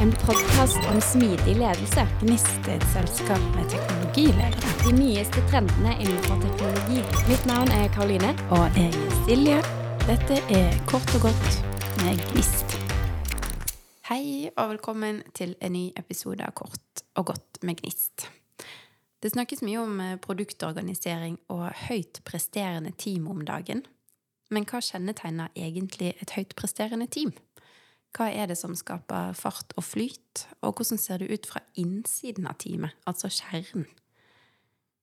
En podkast om smidig ledelse. Gnist er et selskap med teknologiledere. De nyeste trendene innenfor teknologi. Mitt navn er Karoline. Og jeg er Silje. Dette er Kort og godt med Gnist. Hei og velkommen til en ny episode av Kort og godt med Gnist. Det snakkes mye om eh, produktorganisering og høyt presterende team om dagen. Men hva kjennetegner egentlig et høyt presterende team? Hva er det som skaper fart og flyt, og hvordan ser det ut fra innsiden av teamet, altså kjernen?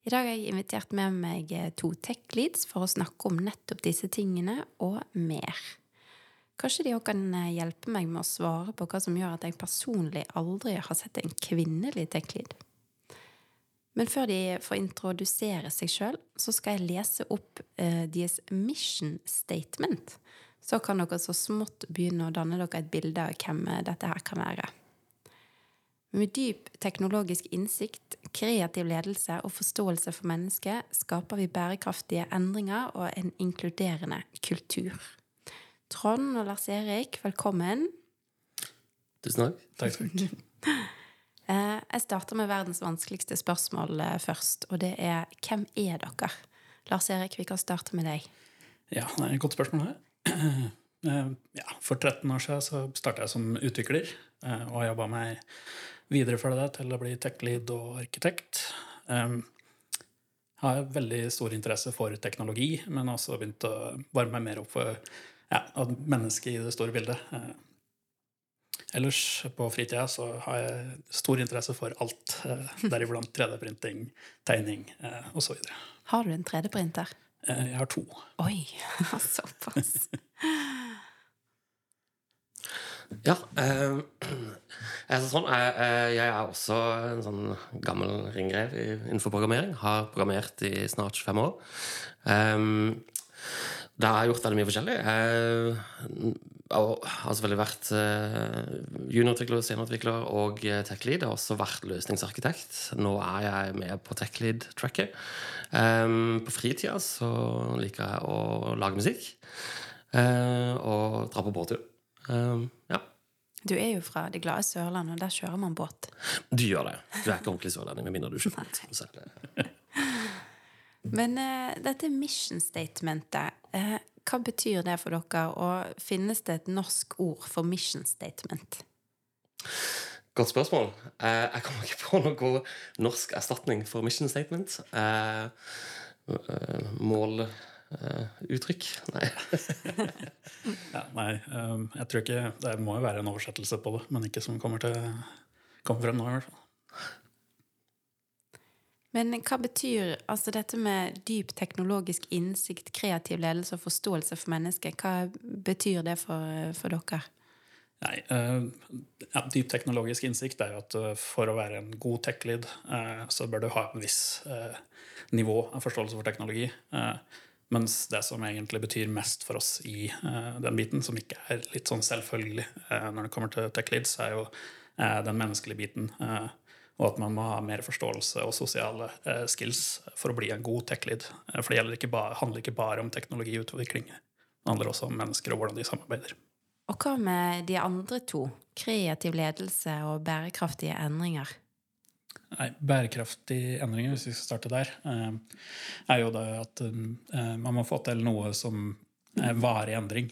I dag har jeg invitert med meg eh, to tech-leads for å snakke om nettopp disse tingene og mer. Kanskje de også kan eh, hjelpe meg med å svare på hva som gjør at jeg personlig aldri har sett en kvinnelig tech-lead. Men før de får introdusere seg sjøl, så skal jeg lese opp eh, deres mission statement. Så kan dere så smått begynne å danne dere et bilde av hvem eh, dette her kan være. Med dyp teknologisk innsikt, kreativ ledelse og forståelse for mennesket skaper vi bærekraftige endringer og en inkluderende kultur. Trond og Lars Erik, velkommen. Tusen takk. Takk, takk. ha. Jeg starter med verdens vanskeligste spørsmål eh, først, og det er hvem er dere? Lars Erik, vi kan starte med deg. Ja, det er et godt spørsmål her. Eh, Ja, for 13 år siden så starta jeg som utvikler, eh, og har jobba meg videre fra det til å bli tech-lead og arkitekt. Jeg har veldig stor interesse for teknologi, men også begynt å varme meg mer opp for ja, mennesket i det store bildet. Eh, Ellers på fritida så har jeg stor interesse for alt, eh, deriblant 3D-printing, tegning eh, osv. Har du en 3D-printer? Jeg har to. Oi, såpass. Ja. Eh, jeg, er sånn, jeg, jeg- jeg er også en sånn gammel ringrev innenfor programmering. Har programmert i snart 25 år. Um, det har jeg gjort veldig mye forskjellig. Jeg har selvfølgelig vært eh, juniorutvikler, seniorutvikler og eh, tech-lead. Jeg har også vært løsningsarkitekt. Nå er jeg med på tech-lead-tracket. Um, på fritida så liker jeg å lage musikk. eh, og dra på båttur. Um, ja. Du er jo fra det glade Sørlandet, og der kjører man båt. Du gjør det. Du er ikke ordentlig sørlending med mindre du kjører båt. Men uh, dette mission statementet, uh, hva betyr det for dere? Og finnes det et norsk ord for mission statement? Godt spørsmål. Uh, jeg kommer ikke på noe norsk erstatning for mission statement. mål eh, Måluttrykk? Nei. Ja, nei, um, jeg tror ikke Det må jo være en oversettelse på det, men ikke som kommer til kommer frem nå, i hvert fall. Men hva betyr altså dette med dyp teknologisk innsikt, kreativ ledelse og forståelse for mennesket? Hva betyr det for, for dere? Nei, eh, ja, Dyp teknologisk innsikt er jo at eh, for å være en god tech-lead, eh, så bør du ha en viss nivå av forståelse for teknologi. Mens det som egentlig betyr mest for oss i den biten, som ikke er litt sånn selvfølgelig når det kommer til tech-leads, er jo den menneskelige biten. Og at man må ha mer forståelse og sosiale eh, skills for å bli en god tech-lead. Eh, for det ikke bare, handler ikke bare om teknologiutvikling. Det handler også om mennesker og hvordan de samarbeider. Og hva med de andre to? Kreativ ledelse og bærekraftige endringer. Nei, bærekraftige endringer, hvis vi skal starte der, eh, er jo det at eh, man må få til noe som er varig endring.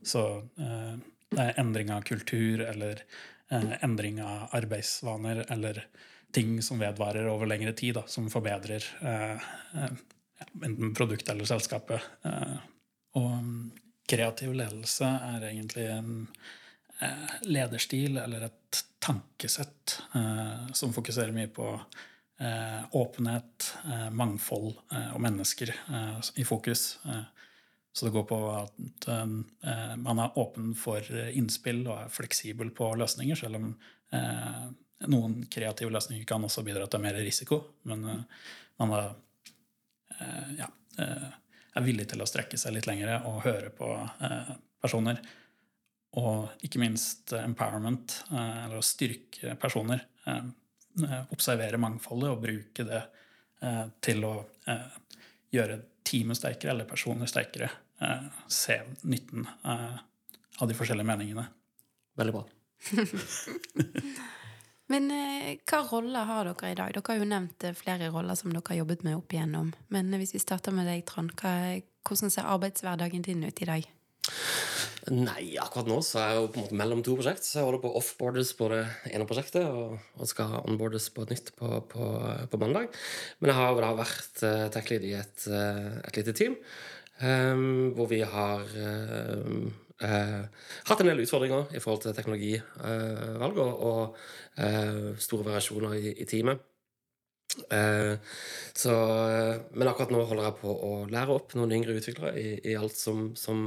Så eh, det er endring av kultur eller endring av arbeidsvaner eller ting som vedvarer over lengre tid, da, som forbedrer eh, eh, enten produktet eller selskapet. Eh, Og mm, kreativ ledelse er egentlig en eh, lederstil eller et tankesett eh, som fokuserer mye på eh, åpenhet, eh, mangfold eh, og mennesker eh, i fokus. Eh, så det går på at eh, man er åpen for innspill og er fleksibel på løsninger, selv om eh, noen kreative løsninger kan også bidra til mer risiko. Men eh, man er, eh, ja, eh, er villig til å strekke seg litt lengre og høre på eh, personer. Og ikke minst empowerment, eller å styrke personer. Observere mangfoldet og bruke det til å gjøre teamet sterkere eller personer sterkere. eh, Se nytten eh, av de forskjellige meningene. Veldig bra. Men eh, hva roller har dere i dag? Dere har jo nevnt flere roller som dere har jobbet med opp igjennom. Men hvis vi starter med deg, Trond, hva, hvordan ser arbeidshverdagen din ut i dag? Nei, akkurat nå så er jeg jo på en måte mellom to prosjekt. Så jeg holder på å offboardes på det ene prosjektet og, og skal onboardes på et nytt på, på, på mandag. Men jeg har da vært uh, tech-lead i et, uh, et lite team um, hvor vi har uh, hatt en del utfordringer i forhold til teknologivalg og, og store variasjoner i, i teamet. Eh, så, men akkurat nå holder jeg på å lære opp noen yngre utviklere i, i alt som, som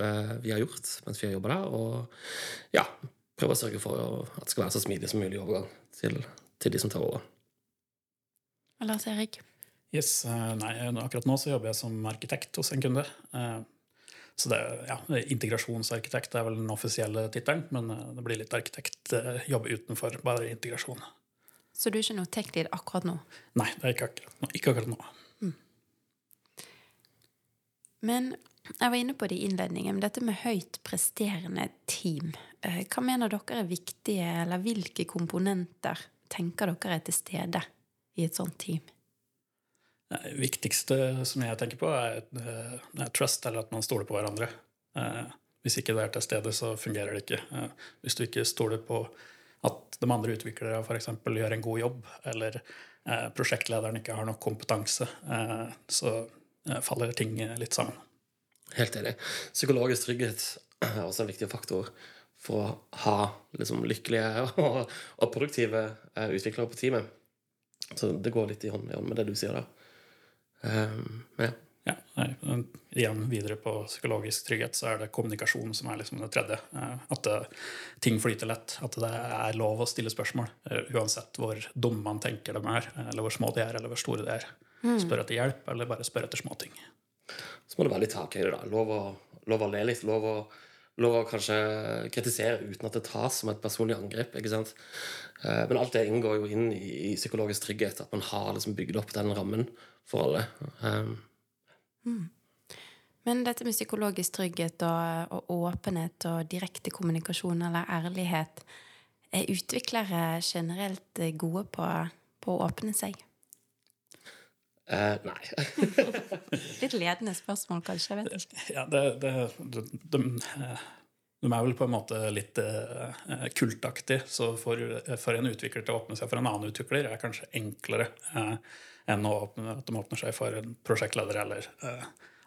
eh, vi har gjort mens vi har jobba der. Og ja, prøve å sørge for at det skal være så smidig som mulig overgang til, til de som tar over. Lars Erik? Yes, nei, akkurat nå så jobber jeg som arkitekt hos en kunde. Så det, ja, Integrasjonsarkitekt er vel den offisielle tittelen, men det blir litt arkitektjobb utenfor bare integrasjon. Så du er ikke noe tech-lead akkurat nå? Nei, det er ikke akkurat nå. Ikke akkurat nå. Mm. Men jeg var inne på det i innledningen, men dette med høyt presterende team. Eh, hva mener dere er viktige, eller hvilke komponenter tenker dere er til stede i et sånt team? Det viktigste som jeg tenker på, er, eh, er trust, eller at man stoler på hverandre. Eh, hvis ikke det er til stede, så fungerer det ikke. Hvis du ikke stoler på at de andre utviklere f.eks. gjør en god jobb, eller eh, prosjektlederen ikke har nok kompetanse, eh, så eh, faller ting litt sammen. Helt enig. Psykologisk trygghet er også en viktig faktor for å ha liksom, lykkelige og, og produktive eh, utviklere på teamet. Så det går litt i hånd i hånd med det du sier der. Um, ja. Ja, nei, igjen videre på psykologisk trygghet så er det kommunikasjon som er liksom det tredje. Eh, at det, eh, ting flyter lett. At det er lov å stille spørsmål. Eh, uansett hvor dumme man tenker de er, eller hvor små de er, eller hvor store de er. Mm. Spør etter hjelp, eller bare spør etter småting. Så må det være litt tak i det. da. Lov å, lov å le litt. Lov å, lov å kanskje kritisere uten at det tas som et personlig angrep. ikke sant? Men alt det inngår jo inn i, i psykologisk trygghet. At man har liksom bygd opp den rammen for alle. Mm. Men dette med psykologisk trygghet og, og, åpenhet og direkte kommunikasjon eller ærlighet Er utviklere generelt gode på, på å åpne seg? Uh, nei. Litt ledende spørsmål, kanskje? jeg vet ikke. Ja, det, det, de, de, de, er vel på en måte litt eh, kultaktig, så for, for, en utvikler til å åpne seg for en annen utvikler er kanskje enklere. Uh, enn åpne, at de åpner seg for en prosjektleder eller eh,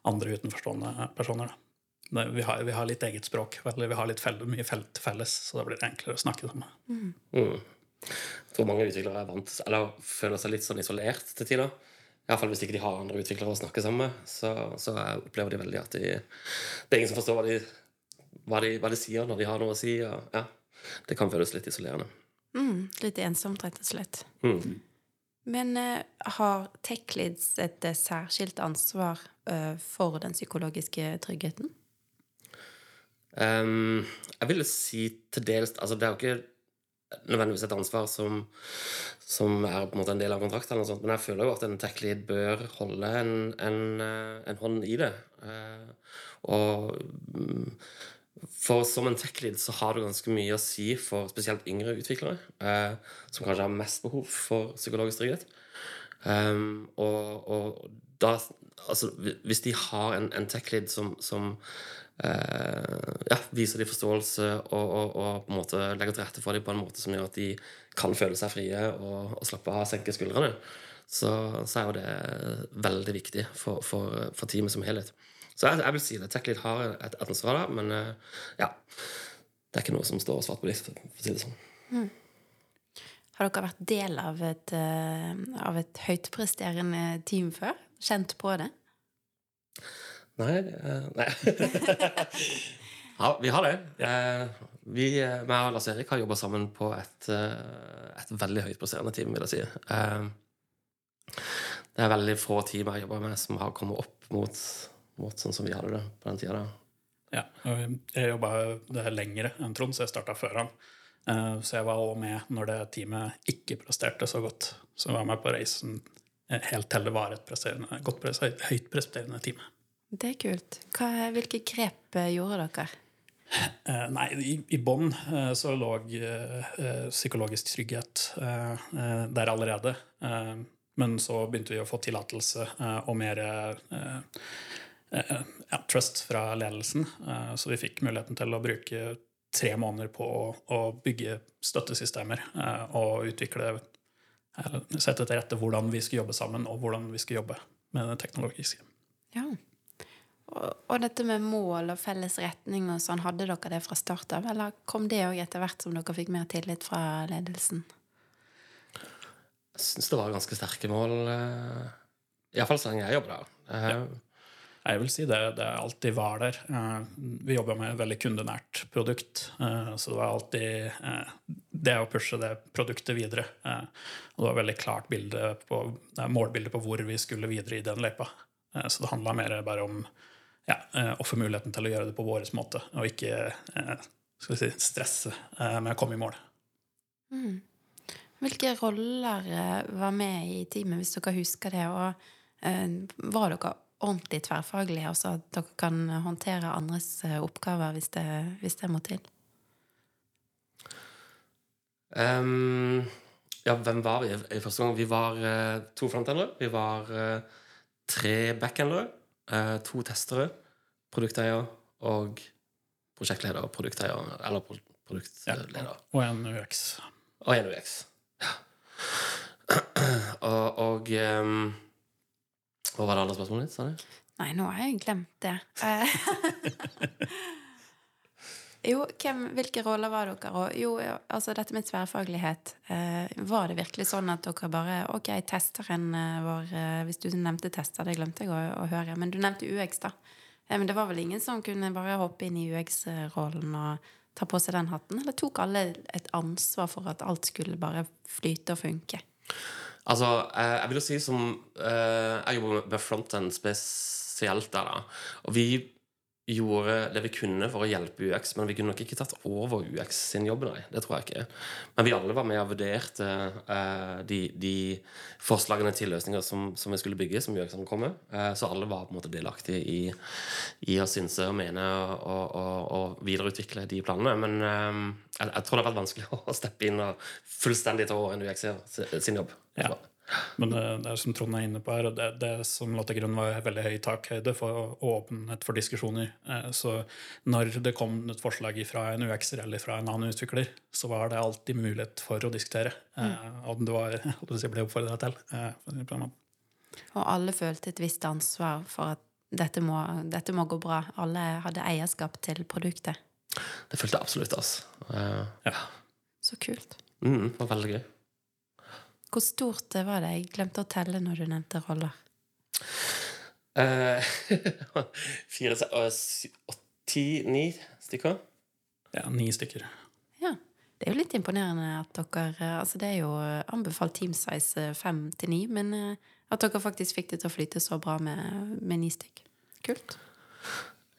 andre utenforstående personer. Vi har, vi, har, litt eget språk, eller vi har litt fell, mye felt felles, så da blir det enklere å snakke sammen. Mm. Mm. Jeg tror mange utviklere er vant, eller føler seg litt sånn isolert til tider. Iallfall hvis ikke de har andre utviklere å snakke sammen med, så, så opplever de veldig at de, det er ingen som forstår hva de, hva, de, hva de, sier når de har noe å si. Og, ja, det kan føles litt isolerende. Mm, litt ensomt, rett og slett. Mm. Men uh, har TechLids et uh, særskilt ansvar uh, for den psykologiske tryggheten? Um, jeg vil si til dels Altså, det er jo ikke nødvendigvis et ansvar som, som er på en måte en del av kontrakten, men jeg føler jo at en tech-lead bør holde en, en, en, hånd i det. og um, for som en tech-lead så har du ganske mye å si for spesielt yngre utviklere, eh, som kanskje har mest behov for psykologisk trygghet. Um, og, og, da Altså, hvis de har en, en tech-lead som, som eh, ja, viser de forståelse og, og, og, på en måte legger til rette for dem på en måte som gjør at de kan føle seg frie og, slappe av senke skuldrene, så, så, er jo det veldig viktig for, for, for teamet som helhet. Så jeg, jeg vil si det. TechLead har et, et ansvar der, men uh, ja. Det er ikke noe som står svart på hvitt, for å si det sånn. Mm. Har dere vært del av et, uh, av et høytpresterende team før? Kjent på det? Nei uh, Nei. ja, vi har det. vi, meg og Lars Erik har jobba sammen på et, et veldig høytpresterende team, vil jeg si. det er veldig få team jeg jobba med, som har kommet opp mot mot sånn som vi hadde det på den tida. Ja, jeg jobba lengre enn Trond, så jeg starta før han. Eh, så jeg var òg med når det teamet ikke presterte så godt. Så jeg var med på reisen helt til det var et godt høyt presterende team. Det er kult. Hva, hvilke grep eh, gjorde dere? Eh, nei, i, i bånn eh, så lå eh, eh, psykologisk trygghet eh, eh, der allerede. Eh, men så begynte vi å få tillatelse eh, og mer eh, eh, ja, trust fra ledelsen. Eh, så vi fikk muligheten til å bruke tre måneder på å, bygge støttesystemer eh, og utvikle eller Sette til rette hvordan vi skulle jobbe sammen, og hvordan vi skulle jobbe med det teknologiske. Ja. Og, og dette med mål og felles retning og sånn, hadde dere det fra start av? Eller kom det òg etter hvert som dere fikk mer tillit fra ledelsen? Jeg syns det var ganske sterke mål. eh, Iallfall så lenge jeg jobber der. Eh, Jeg vil si det, det alltid var der. Eh, Vi jobba med et veldig kundenært produkt, eh, så det var alltid eh, det å pushe det produktet videre. Og det var veldig klart bilde på, målbilde på hvor vi skulle videre i den løypa. Så det handla mer bare om ja, få muligheten til å gjøre det på vår måte, og ikke si, stresse med å komme i mål. Mm. Hvilke roller var med i teamet, hvis dere husker det? Og var dere ordentlig tverrfaglige, altså at dere kan håndtere andres eh, oppgaver hvis det, hvis det må til? Um, ja, hvem var vi i første gang? Vi var uh, to frontendere. Vi var uh, tre backendere. Uh, to testere. Produkteier og prosjektleder og produkteier. Eller pro produktleder. Og en UX. Og en UX. Ja. og og ehm, Hva var det andre spørsmålet ditt? sa? Nei, nå har jeg glemt det. Eh, jo, hvem, hvilke roller var dere? Og jo, altså dette med tverrfaglighet. Eh, var det virkelig sånn at dere bare Ok, testeren eh, vår Hvis du nevnte tester, det glemte jeg å, å høre. Men du nevnte UX, da. Men det var vel ingen som kunne bare hoppe inn i UX-rollen og ta på seg den hatten? Eller tok alle et ansvar for at alt skulle bare flyte og funke? Altså, eh, jeg vil jo si som eh, Jeg jobber med frontend spesielt der, da. Og vi gjorde det vi kunne for å hjelpe UX, men vi kunne nok ikke tatt over UX sin jobb, nei. Det tror jeg ikke. Men vi alle var med og vurderte uh, de, de forslagene til løsninger som, som vi skulle bygge, som UX-ene kom med. Eh, så alle var på en måte delaktige i, i å synse og mene og, og, og videreutvikle de planene. Men eh, jeg, jeg tror det har vært vanskelig å steppe inn og fullstendig ta over en UX sin jobb. Ja. Men det, det er som Trond er inne på her, og det, det som lå til grunn, var veldig høy takhøyde for åpenhet for diskusjoner. Eh, Så når det kom et forslag fra en UX-er eller fra en annen utvikler, så var det alltid mulighet for å diskutere. Mm. Og det var det ble oppfordra til. eh. Og alle følte et visst ansvar for at dette må, dette må gå bra. Alle hadde eierskap til produktet. Det følte jeg absolutt, altså. Eh, Ja. Så kult. mm, det var veldig gøy. Hvor stort det var det? Jeg glemte å telle når du nevnte roller. Eh, fire, og ti, ni stykker. Ja, ni stykker. Ja. Det er jo litt imponerende at dere eh, Altså, det er jo eh, anbefalt team size fem til ni, men at dere faktisk fikk det til å flyte så bra med, med ni stykk. Kult.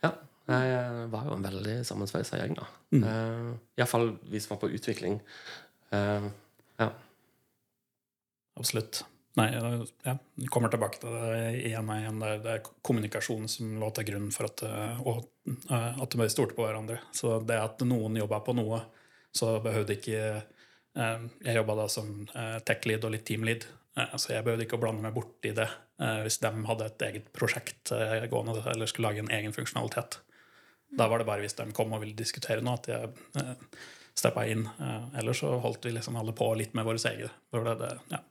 Ja. Det var jo en veldig sammensveisa gjeng, da. Mm. Uh, Iallfall vi som var på utvikling. Uh, ja. Absolutt. Nei, ja, vi kommer tilbake til det igjen og igjen. Det er, det er kommunikasjon som lå til grunn for at, eh, og, eh, at vi stolte på hverandre. Så det at noen jobba på noe, så behøvde ikke eh, Jeg jobba da som tech-lead og litt team-lead, så jeg behøvde ikke å blande meg borti det hvis de hadde et eget prosjekt gående eller skulle lage en egen funksjonalitet. Da var det bare hvis de kom og ville diskutere noe, at jeg steppa inn. Eh, ellers så holdt vi liksom alle på litt med våre egne. Det, det, ja.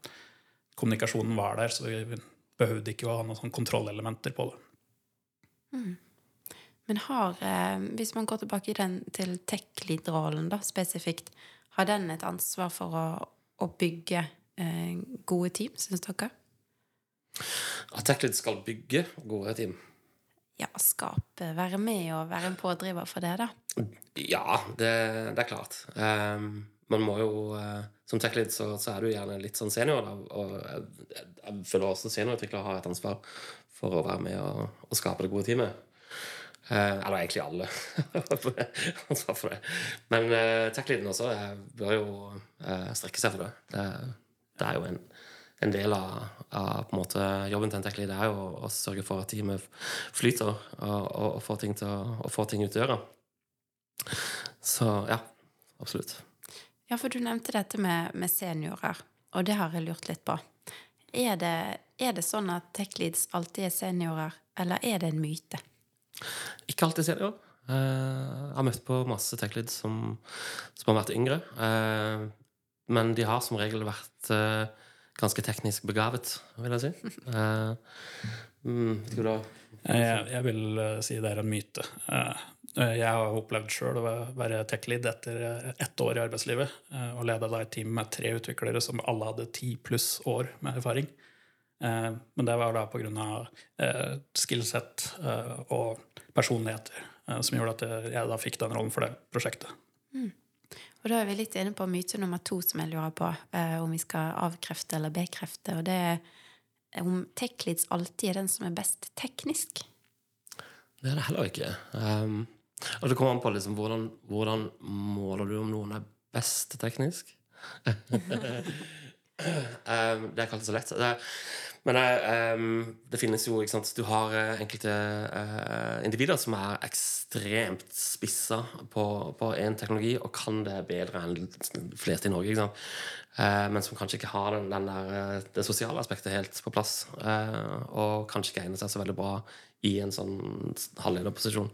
Kommunikasjonen var der, så vi behøvde ikke å ha noen sånn kontrollelementer på det. Men har, eh, hvis man går tilbake i den, til tech-lead-rollen spesifikt, har den et ansvar for å, å bygge eh, gode team, syns dere? At TechLead skal bygge gode team. Ja, skape, være med og være en pådriver for det, da. Ja, det, det er klart. Um, man må jo uh, Som TechLead så, så er du gjerne litt sånn senior, da. Og jeg, jeg føler også seniorutviklere har et ansvar for å være med og, og skape det gode teamet. Uh, eller egentlig alle. ansvar for det. Men uh, tech-leaden også bør jo strekke seg for det. Det, det er jo en, en del av, av på en måte, jobben til en tech-lead er jo å sørge for at teamet flyter og, og, og, får, ting til, å- og ting ut døra. Så ja, absolutt. Ja, for du nevnte dette med, med seniorer, og det har jeg lurt litt på. Er det, er det sånn at tech-leads alltid er seniorer, eller er det en myte? Ikke alltid senior. Eh, jeg har møtt på masse tech-leads som, som har vært yngre. Eh, men de har som regel vært eh, ganske teknisk begavet, vil jeg si. Eh, mm, vet ikke hva? Jeg, jeg vil eh, si det er en myte. Eh, Jeg har opplevd sjøl å være tech-lead etter eh, ett år i arbeidslivet. eh, Og leda da et team med tre utviklere som alle hadde ti pluss år med erfaring. Eh, Men det var da på grunn av eh, skillset eh, og personligheter eh, som gjorde at jeg da fikk den rollen for det prosjektet. Og da er vi litt inne på myte nummer to som jeg lurer på, eh, om vi skal avkrefte eller bekrefte. Og det er om tech-leads alltid er den som er best teknisk. Det er det heller ikke. Um, og det kommer an på liksom, hvordan, hvordan måler du om noen er best teknisk. um, det er ikke alltid så lett. Det, men um, det finnes jo ikke sant, Du har eh, enkelte uh, individer som er ekstremt spissa på én teknologi og kan det bedre enn de fleste i Norge. Ikke sant? Uh, men som kanskje ikke har den, den der, det sosiale aspektet helt på plass. Uh, og kanskje ikke egner seg så veldig bra i en sånn halvlederposisjon.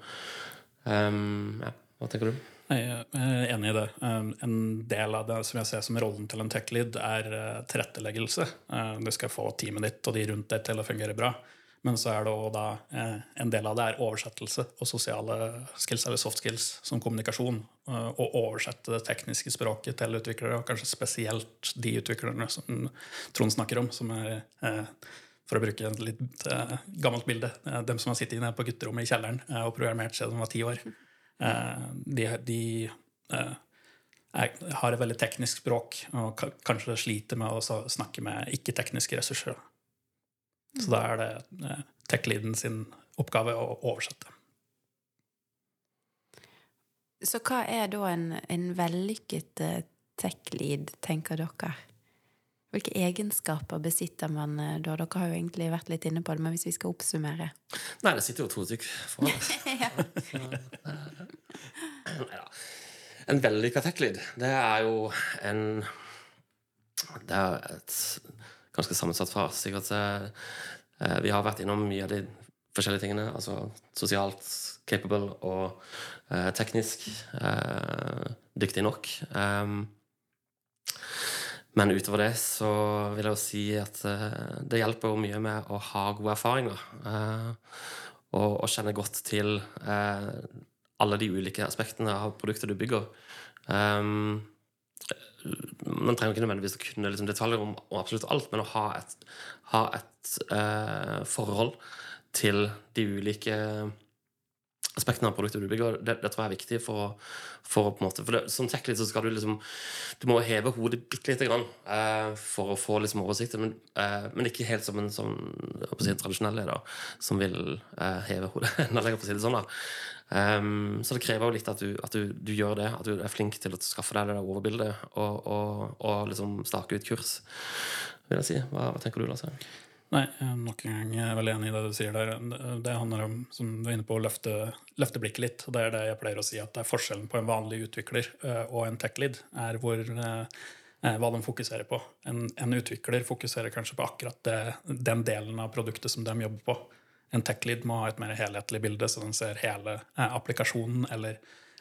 Um, ja, hva tenker du? Jeg er enig i det. Um, En del av det som jeg ser som rollen til en tech-lead, er eh, tilretteleggelse. Eh, Du skal få teamet ditt og de rundt deg til å fungere bra. Men så er det da eh, en del av det er oversettelse og sosiale skills, eller soft skills, som kommunikasjon. Å oversette det tekniske språket til utviklere, og kanskje spesielt de utviklerne som Trond snakker om, som er eh, for å bruke et litt eh, gammelt bilde, eh, dem som har sittet inne på gutterommet i kjelleren eh, og programmert siden de var ti år. Eh, de de eh, er, har et veldig teknisk språk og ka kanskje sliter med å snakke med ikke-tekniske ressurser. Så da er det eh, tech-leaden sin oppgave å oversette. Så hva er da en, en vellykket tech-lead, tenker dere? Hvilke egenskaper besitter man eh, da? Dere har jo egentlig vært litt inne på det, men hvis vi skal oppsummere Nei, det sitter jo to stykker foran oss. ja. En vellykka tech-lyd, det er jo en Det er et ganske sammensatt fras. Sikkert eh, eh, Vi har vært innom mye av de forskjellige tingene. Altså sosialt capable og eh, teknisk eh, dyktig nok. Um, men utover det så vil jeg jo si at eh, det hjelper jo mye med å ha gode erfaringer. eh, og, og kjenne godt til eh, alle de ulike aspektene av produktet du bygger. Man trenger ikke nødvendigvis å kunne liksom, detaljer om, om absolutt alt, men å ha et, ha et forhold til de ulike aspektene av produktet du bygger, det, det tror jeg er viktig for, for på en måte For det, som tech-lead så skal du liksom Du må heve hodet bitte lite grann eh, for å få liksom oversikt, men, eh, men ikke helt som en sånn jeg si, tradisjonell leder som vil eh, heve hodet enda lenger, for å si det sånn. da um, så det krever jo litt at, du, at du, du gjør det, at du er flink til å skaffe deg det der overbildet og, og, og liksom stake ut kurs, vil jeg si. Hva, hva tenker du, Lasse? Nei, jeg er nok en gang veldig enig i det du sier der. Det- handler om, som du er inne på, å løfte, løfte blikket litt. Og det er det jeg pleier å si, at det er forskjellen på en vanlig utvikler eh, og en tech-lead, er hvor eh, eh, hva de fokuserer på. En, en utvikler fokuserer kanskje på akkurat det, den delen av produktet som de jobber på. En tech-lead må ha et mer helhetlig bilde, så den ser hele applikasjonen eller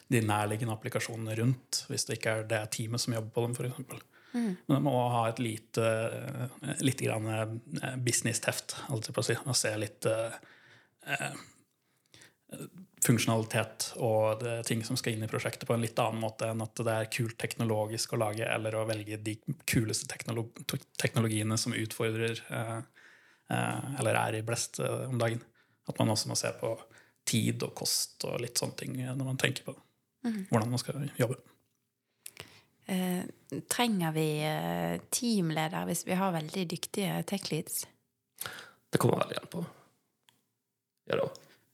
de nærliggende applikasjonene rundt, hvis det ikke er det teamet som jobber på dem, f.eks. Men det må ha et lite, lite grann eh, business-teft, holdt på å si, og se litt eh, eh, funksjonalitet og det, ting som skal inn i prosjektet på en litt annen måte enn at det er kult teknologisk å lage, eller å velge de kuleste teknolog teknologiene som utfordrer eh, eh, eller er i blest eh, om dagen. At man også må se på tid og kost og litt sånne ting når man tenker på hvordan man skal jobbe. Eh, trenger vi eh, teamleder hvis vi har veldig dyktige tech-leads? Det kommer veldig an på. Ja da.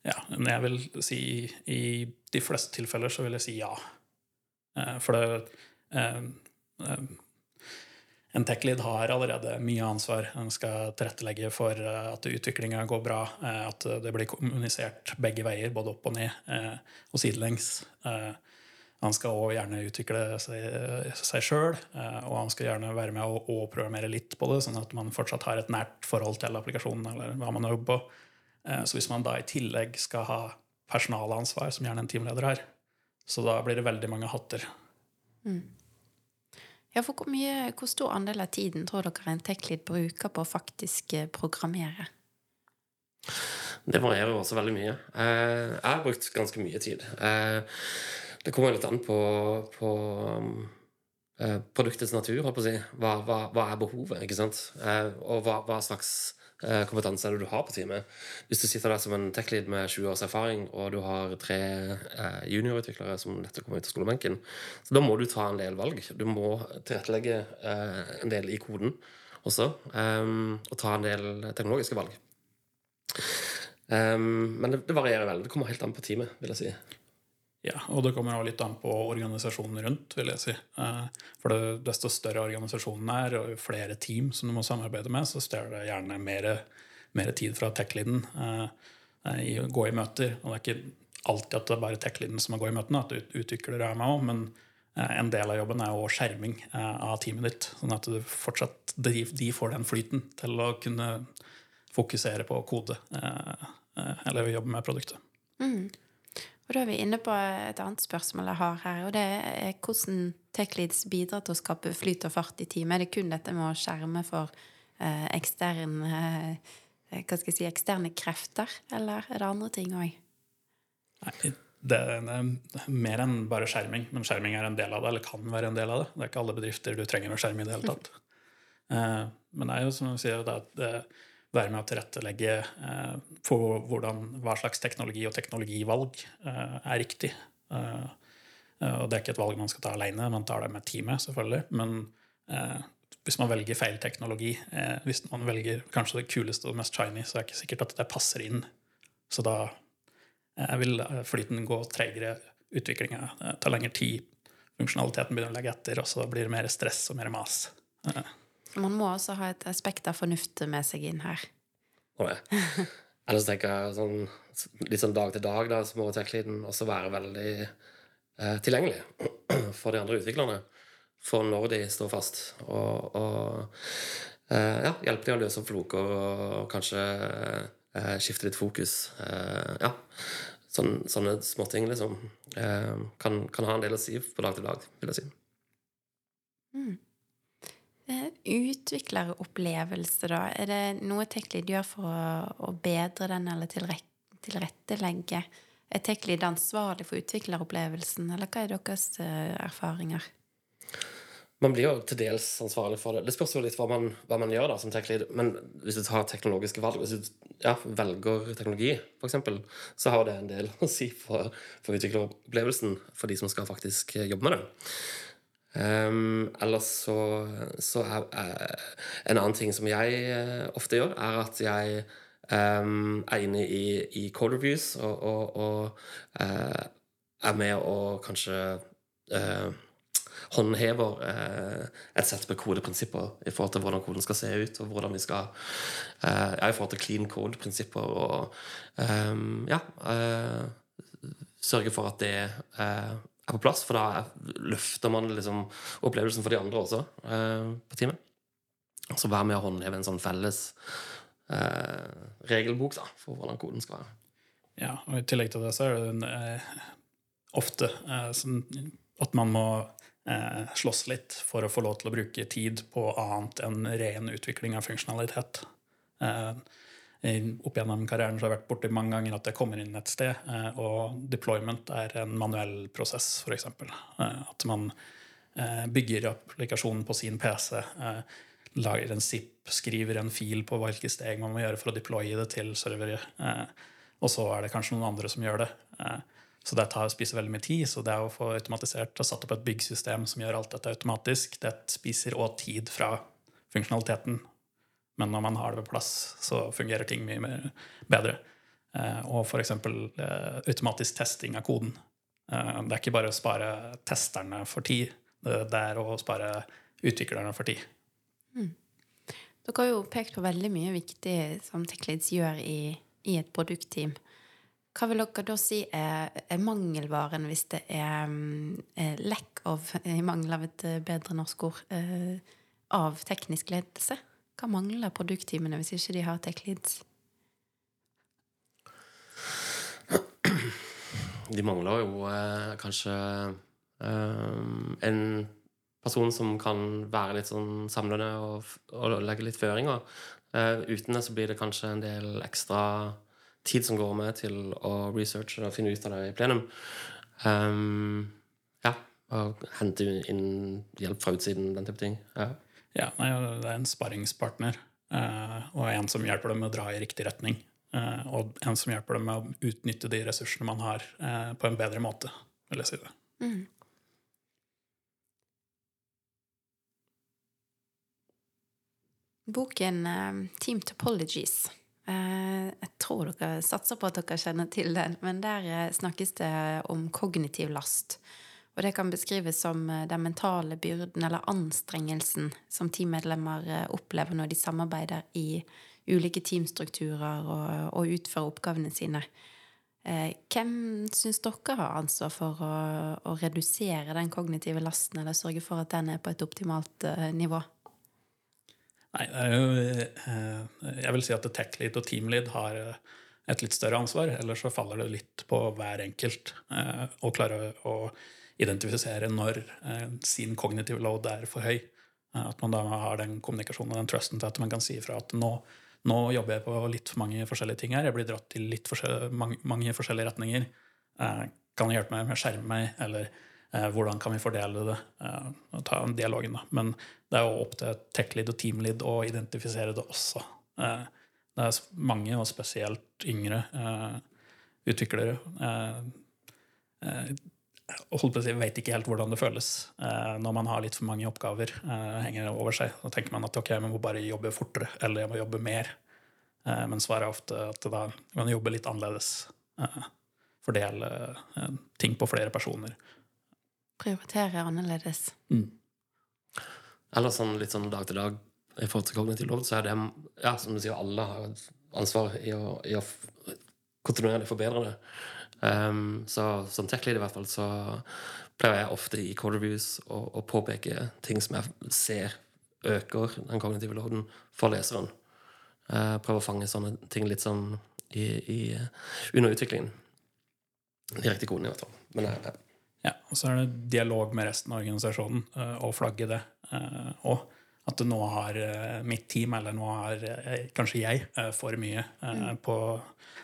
Ja, men jeg vil si i de fleste tilfeller så vil jeg si ja. Eh, For det eh, eh, En tech-lead har allerede mye ansvar. En skal tilrettelegge for at utviklinga går bra, eh, at det blir kommunisert begge veier, både opp og ned, eh, og sidelengs. Eh, Han skal òg gjerne utvikle seg, sjøl, og han skal gjerne være med å, å programmere litt på det, sånn at man fortsatt har et nært forhold til applikasjonen eller hva man jobber på. Eh, Så hvis man da i tillegg skal ha personalansvar, som gjerne en teamleder har, så da blir det veldig mange hatter. Ja, for hvor, mye, hvor stor andel av tiden tror dere en tech-lead bruker på å faktisk eh, programmere? Det varierer også veldig mye. Eh, jeg har brukt ganske mye tid. Det kommer litt an på, på eh, produktets natur, holdt på å si. Hva, hva, hva er behovet, ikke sant? Eh, og hva, hva slags eh, kompetanse er det du har på teamet? Hvis du sitter der som en tech-lead med 20 års erfaring, og du har tre eh, juniorutviklere som nettopp kommer ut av skolebenken, så da må du ta en del valg. Du må tilrettelegge eh, en del i koden også, og ta en del teknologiske valg. Um, men det, det varierer veldig. Det kommer helt an på teamet, vil jeg si. Ja, og det kommer også litt an på organisasjonen rundt, vil jeg si. Eh, For det, desto større organisasjonen er, og flere team som du må samarbeide med, så stjeler det gjerne mer, mer tid fra tech-leaden eh, i å gå i møter. Og det er ikke alltid at det er bare tech-liden som må gå i møtene, at ut- utviklere er med òg, men eh, en del av jobben er jo skjerming av teamet ditt, sånn at du fortsatt, de, får den flyten til å kunne fokusere på kode eller jobbe med produktet. Og da er vi inne på et annet spørsmål jeg har her, og det er hvordan tech-leads bidrar til å skape flyt og fart i teamet. Er det kun dette med å skjerme for eh, eksterne, eh, hva skal jeg si, eksterne krefter, eller er det andre ting òg? Nei, det er mer enn bare skjerming, men skjerming er en del av det, eller kan være en del av det. Det er ikke alle bedrifter du trenger å skjerme i det hele tatt. Eh, men det er jo som du sier, det det være med å tilrettelegge eh, for hvordan, hva slags teknologi og teknologivalg eh, er riktig. Eh, eh, og det er ikke et valg man skal ta alene, man tar det med teamet, selvfølgelig. Men eh, hvis man velger feil teknologi, eh, hvis man velger kanskje det kuleste og mest shiny, så er det ikke sikkert at det passer inn. Så da vil flyten gå tregere, utviklinga tar lengre tid, funksjonaliteten begynner å legge etter, og så blir det mer stress og mer mas. Så man må også ha et aspekt av fornuft med seg inn her. Og det. Ellers tenker jeg sånn, litt sånn dag til dag, da, så må tech-leaden også være veldig eh, tilgjengelig for de andre utviklerne. For når de står fast. Og, og eh, ja, hjelpe dem å løse opp floker og kanskje eh, skifte litt fokus. Eh, ja. Sånn, sånne småting, liksom. Eh, kan, kan ha en del å si på dag til dag, vil jeg si. Eh, Utvikleropplevelse, da. Er det noe TechLead gjør for å, å bedre den, eller tilrettelegge? Er TechLead ansvarlig for utvikleropplevelsen, eller hva er deres eh, erfaringer? Man blir jo til dels ansvarlig for det. Det spørs jo litt hva man, hva man gjør da, som tech-lead. Men hvis du tar teknologiske valg, hvis du ja, velger teknologi, eksempel, så har det en del å si for, for utvikleropplevelsen for de som skal faktisk eh, jobbe med det. Um, ellers så, så er, er en annen ting som jeg eh, ofte gjør, er at jeg um, er inne i, i code reviews og, og, og uh, er med og kanskje uh, håndhever uh, et sett med kodeprinsipper i forhold til hvordan koden skal se ut, og hvordan vi skal eh, i forhold til clean code-prinsipper og um, Ja. eh, sørge for at det eh, er på plass, for da løfter man liksom opplevelsen for de andre også eh, på teamet. Så vær med å håndheve en sånn felles eh, regelbok da, for hvordan koden skal være. Ja, og I tillegg til det så er det en, eh, ofte sånn at man må eh, slåss litt for å få lov til å bruke tid på annet enn ren utvikling av funksjonalitet. Eh, opp gjennom karrieren så har jeg vært borti mange ganger at jeg kommer inn et sted, eh, og deployment er en manuell prosess, f.eks. Eh, at man eh, bygger applikasjonen på sin PC, lager en zip, skriver en fil på hvilke steg man må gjøre for å deploye det til servere. Eh, og så er det kanskje noen andre som gjør det. Så det tar, spiser veldig mye tid. Så det å få automatisert og satt opp et byggsystem som gjør alt dette automatisk, det spiser òg tid fra funksjonaliteten. Men når man har det på plass, så fungerer ting mye mer, bedre. Eh, og f.eks. Eh, automatisk testing av koden. Eh, det er ikke bare å spare testerne for tid, det, det er å spare utviklerne for tid. Dere har jo pekt på veldig mye viktig som TechLeads gjør i, i et produktteam. Hva vil dere da si er, er mangelvaren hvis det er, mm, er lack of, i mangel av et eh, bedre norsk ord, eh, av teknisk ledelse? Hva mangler produktteamene hvis ikke de har tech leads? De mangler jo eh, kanskje eh, en person som kan være litt sånn samlende og, og legge litt føringer. Eh, uten det så blir det kanskje en del ekstra tid som går med til å researche og finne ut av det i plenum. Um, ja, og hente inn hjelp fra utsiden, den type ting. Ja. Ja, nei, det er en sparringspartner, eh, og en som hjelper dem med å dra i riktig retning. eh, og en som hjelper dem med å utnytte de ressursene man har, eh, på en bedre måte, vil jeg si det. Boken eh, Team Topologies. Jeg tror dere satser på at dere kjenner til den, men der snakkes det om kognitiv last. Og det kan beskrives som eh, den mentale byrden eller anstrengelsen som teammedlemmer eh, opplever når de samarbeider i ulike teamstrukturer og, og utfører oppgavene sine. Eh, Hvem syns dere har ansvar for å, å redusere den kognitive lasten, eller sørge for at den er på et optimalt nivå? Nei, Jeg vil si at tech lead og team lead har et litt større ansvar. Ellers så faller det litt på hver enkelt å klare å identifisere når eh, sin kognitive load er for høy. Eh, At man da har den kommunikasjonen og den trusten til at man kan si ifra at nå, nå jobber jeg på litt for mange forskjellige ting her. Jeg blir dratt til litt forskjell, mange, mange forskjellige retninger. Eh, Kan du hjelpe meg med å skjerme meg, eller hvordan kan vi fordele det? Og ta en dialogen, da. Men det er jo opp til tech-lead og team-lead å identifisere det også. Det er mange, og spesielt yngre utviklere, holdt på å si, vet ikke helt hvordan det føles eh, når man har litt for mange oppgaver eh, hengende over seg. Da tenker man at ok, jeg må bare jobbe fortere, eller jeg må jobbe mer. Eh, men svaret er ofte at da kan du jobbe litt annerledes. Eh, fordele eh, ting på flere personer. Prioritere annerledes. Eller sånn litt sånn dag til dag i forhold til kognitiv lov, så er det ja, som du sier, alle har ansvar i å, i å kontinuerlig forbedre det. Um, så som tech-lead i hvert fall så pleier jeg ofte i code reviews å, å påpeke ting som jeg ser øker den kognitive loaden for leseren. Uh, prøve å fange sånne ting litt sånn i, i, under utviklingen. Direkte koden, i hvert fall. Men jeg, jeg, Ja, og så er det dialog med resten av organisasjonen, eh, og flagge det. eh, Og at nå har eh, mitt team, eller nå har eh, kanskje jeg, eh, for mye eh, på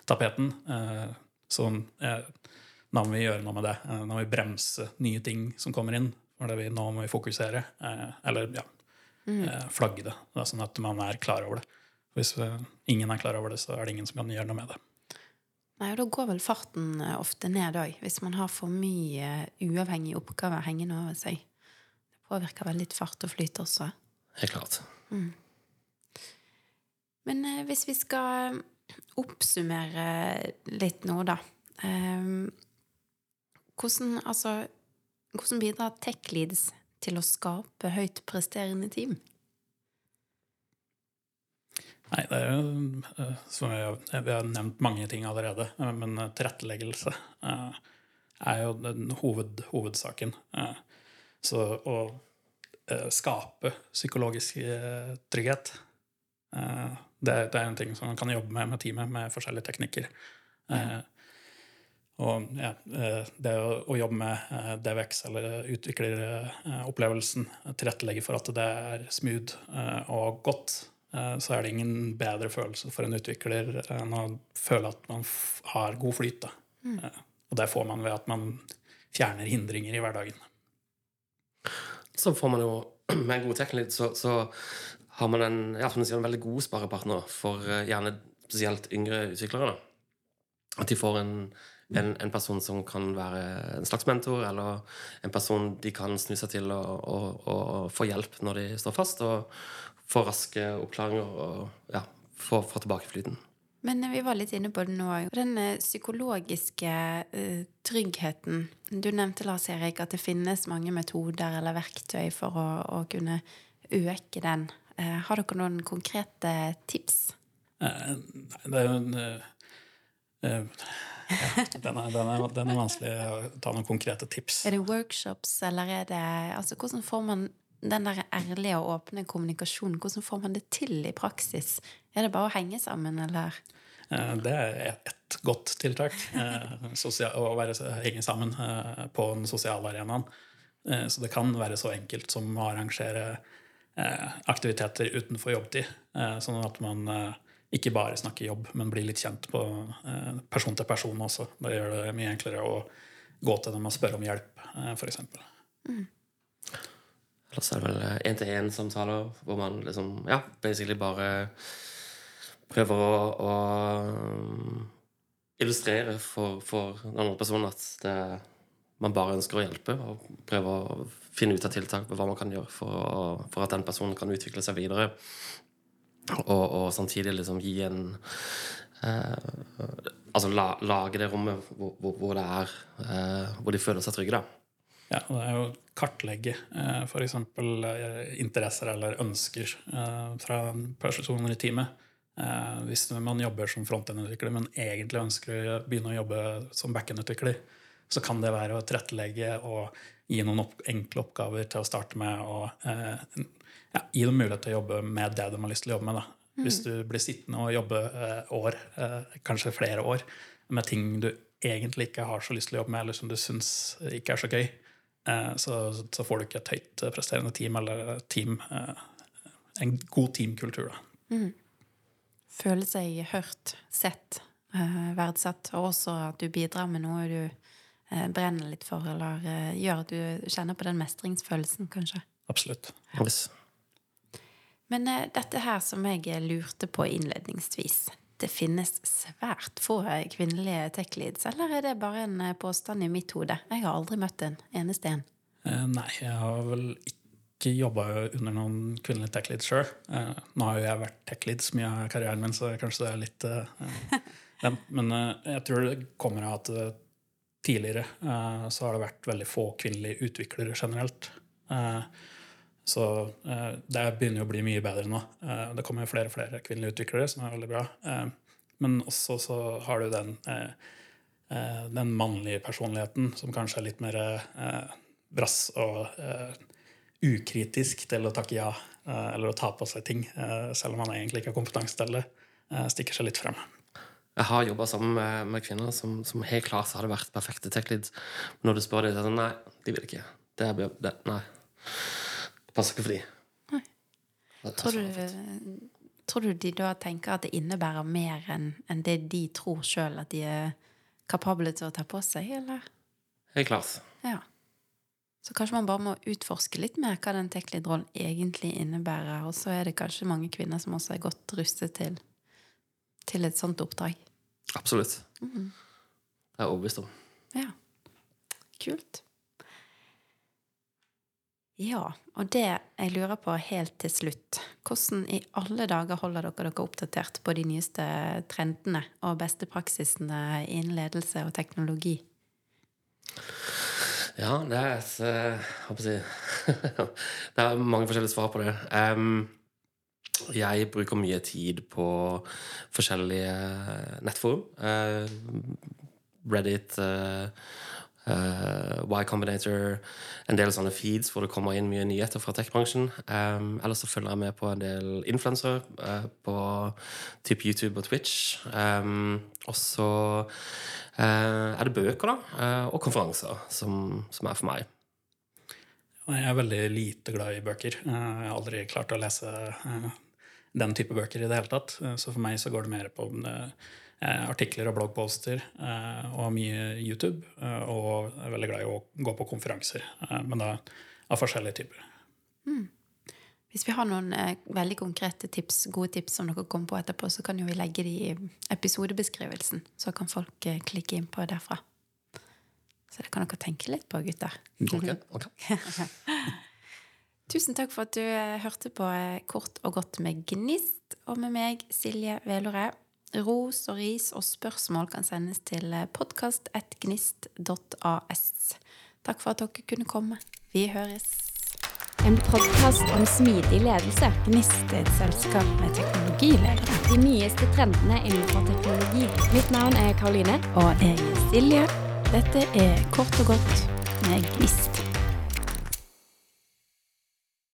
tapeten. Eh, Så eh, nå må vi gjøre noe med det. Eh, Nå må vi bremse nye ting som kommer inn. Vi, nå må vi fokusere. eh, Eller ja, eh, flagge det. Det er sånn at man er klar over det. Hvis eh, ingen er klar over det, så er det ingen som kan gjøre noe med det. Nei, og Da går vel farten eh, ofte ned òg, hvis man har for mye uavhengige oppgaver hengende over seg. Det påvirker vel litt fart og flyt også. helt klart. Men eh, hvis vi skal oppsummere litt nå, da eh, hvordan, altså, hvordan bidrar tech leads til å skape høyt presterende team? Nei, det er jo eh, som vi vi har nevnt mange ting allerede, eh, men eh, tilretteleggelse er jo den hoved, hovedsaken. Så å skape psykologisk trygghet det, det er en ting som man kan jobbe med med teamet med forskjellige teknikker. Eh, Og ja, eh, det å, å jobbe med eh, DVX, eller utvikleropplevelsen, tilrettelegge for at det er smooth eh, og godt, eh, så er det ingen bedre følelse for en utvikler enn å føle at man f har god flyt. Da. Eh, Og det får man ved at man fjerner hindringer i hverdagen. så får man jo med en god teknikk så, så har man en, ja, sier, en veldig god sparepartner for eh, gjerne spesielt yngre utviklere. da. At de får en, en, en person som kan være en slags mentor, eller en person de kan snu seg til og, og, og få hjelp når de står fast, og få raske oppklaringer og ja, få, få tilbake flyten. Men eh, vi var litt inne på det nå òg. Den eh, psykologiske uh, tryggheten. Du nevnte, Lars Erik, at det finnes mange metoder eller verktøy for å, å kunne øke den. Eh, har dere noen konkrete tips? Eh, nei, det er jo en eh, eh, Den er, den, er, den er vanskelig å ta noen konkrete tips. Er det workshops, eller er det Altså, hvordan får man den der ærlige og åpne kommunikasjonen, hvordan får man det til i praksis? Er det bare å henge sammen, eller? Det er et- et godt tiltak. Å være, henge sammen på den sosiale arenaen. Så det kan være så enkelt som å arrangere aktiviteter utenfor jobbtid. eh, Sånn at man eh, ikke bare snakker jobb, men blir litt kjent på eh, person til person også. Det gjør det mye enklere å gå til dem og spørre om hjelp, f.eks. Ellers er det vel én-til-én-samtaler hvor man liksom ja, basically bare prøver å, å um, illustrere for, for den andre personen at det, man bare ønsker å hjelpe, og prøve å finne ut av tiltak på hva man kan gjøre for, å- for at den personen kan utvikle seg videre. Og, og samtidig liksom gi en eh, Altså la, lage det rommet hvor, hvor, hvor det er eh, Hvor de føler seg trygge, da. Ja, og det er jo kartlegge eh, f.eks. Eh, interesser eller ønsker eh, fra personer i teamet. Eh, hvis man jobber som frontend-utvikler, men egentlig ønsker å begynne å jobbe som backend-utvikler, så kan det være å tilrettelegge og gi noen opp enkle oppgaver til å starte med, og eh, ja, gi dem mulighet til å jobbe med det de har lyst til å jobbe med. Da. Hvis du blir sittende og jobbe eh, år, eh, kanskje flere år, med ting du egentlig ikke har så lyst til å jobbe med, eller som du syns ikke er så gøy, eh, så, så får du ikke et høyt presterende team eller team, eh, en god teamkultur. Da. Føle seg hørt, sett, eh, verdsatt, og også at du bidrar med noe du eh, brenner litt for, eller eh, gjør at du kjenner på den mestringsfølelsen, kanskje. Absolutt. Yes. Men eh, dette her som jeg lurte på innledningsvis, det finnes svært få kvinnelige tech-leads, eller er det bare en påstand i mitt hode? Jeg har aldri møtt en eneste en. Nei, jeg har vel ikke jobba under noen kvinnelige tech-leads sjøl. Nå har jo jeg vært tech-lead så mye av karrieren min, så kanskje det er litt. Men jeg tror det kommer av at tidligere eh, så har det vært veldig få kvinnelige utviklere generelt. Eh, Så eh, det begynner jo å bli mye bedre nå. Det kommer jo flere og flere kvinnelige utviklere, som er veldig bra. Men også så har du den, den mannlige personligheten som kanskje er litt mer brass og ukritisk til å takke ja eller å ta på seg ting, selv om man egentlig ikke har kompetanse til det. stikker seg litt frem. Jeg har jobba sammen med, med kvinner som, som helt klart hadde vært perfekte tech-leads. Men når du spør dem, så er det sånn Nei, de vil ikke. Det er, det, nei. Det passer ikke for dem. Tror du, tror du de da tenker at det innebærer mer enn en det de tror sjøl at de er kapable til å ta på seg, eller? Helt klart. Ja. Så kanskje man bare må utforske litt mer hva den tech-lead-rollen egentlig innebærer. Og så er det kanskje mange kvinner som også er godt rustet til, til et sånt oppdrag. Absolutt. Det er jeg overbevist om. Ja. Kult. Ja, og det jeg lurer på helt til slutt Hvordan i alle dager holder dere dere oppdatert på de nyeste trendene og beste praksisene innen ledelse og teknologi? Ja, det er eh, hva skal jeg Det er mange forskjellige svar på det. Em, jeg bruker mye tid på forskjellige nettforum. Eh, Reddit, eh, eh, Y Combinator, en del sånne feeds hvor det kommer inn mye nyheter fra tech-bransjen. Ellers så følger jeg med på en del influensere på typ YouTube og Twitch. Og så er det bøker, da, og konferanser som, som er for meg. Jeg er veldig lite glad i bøker. Jeg har aldri klart å lese den type bøker i det hele tatt. Eh, Så for meg så går det mer på eh, artikler og bloggposter eh, og mye YouTube. Og jeg er veldig glad i å gå på konferanser, men da av forskjellige typer. Hvis vi har noen eh, veldig konkrete tips, gode tips som dere kommer på etterpå, så kan jo vi legge de i episodebeskrivelsen, så kan folk eh, klikke inn på derfra. Så det kan dere tenke litt på, gutter. Ok, ok. Tusen takk for at du eh, hørte på eh, Kort og godt med Gnist, og med meg, Silje Velore. Ros og ris og spørsmål kan sendes til podkast.gnist.as. Takk for at dere kunne komme. Vi høres. En podkast om smidig ledelse. Gnist er et selskap med teknologiledere. De nyeste trendene innenfor teknologi. Mitt navn er Karoline. Og jeg er Silje. Dette er kort og godt med Gnist.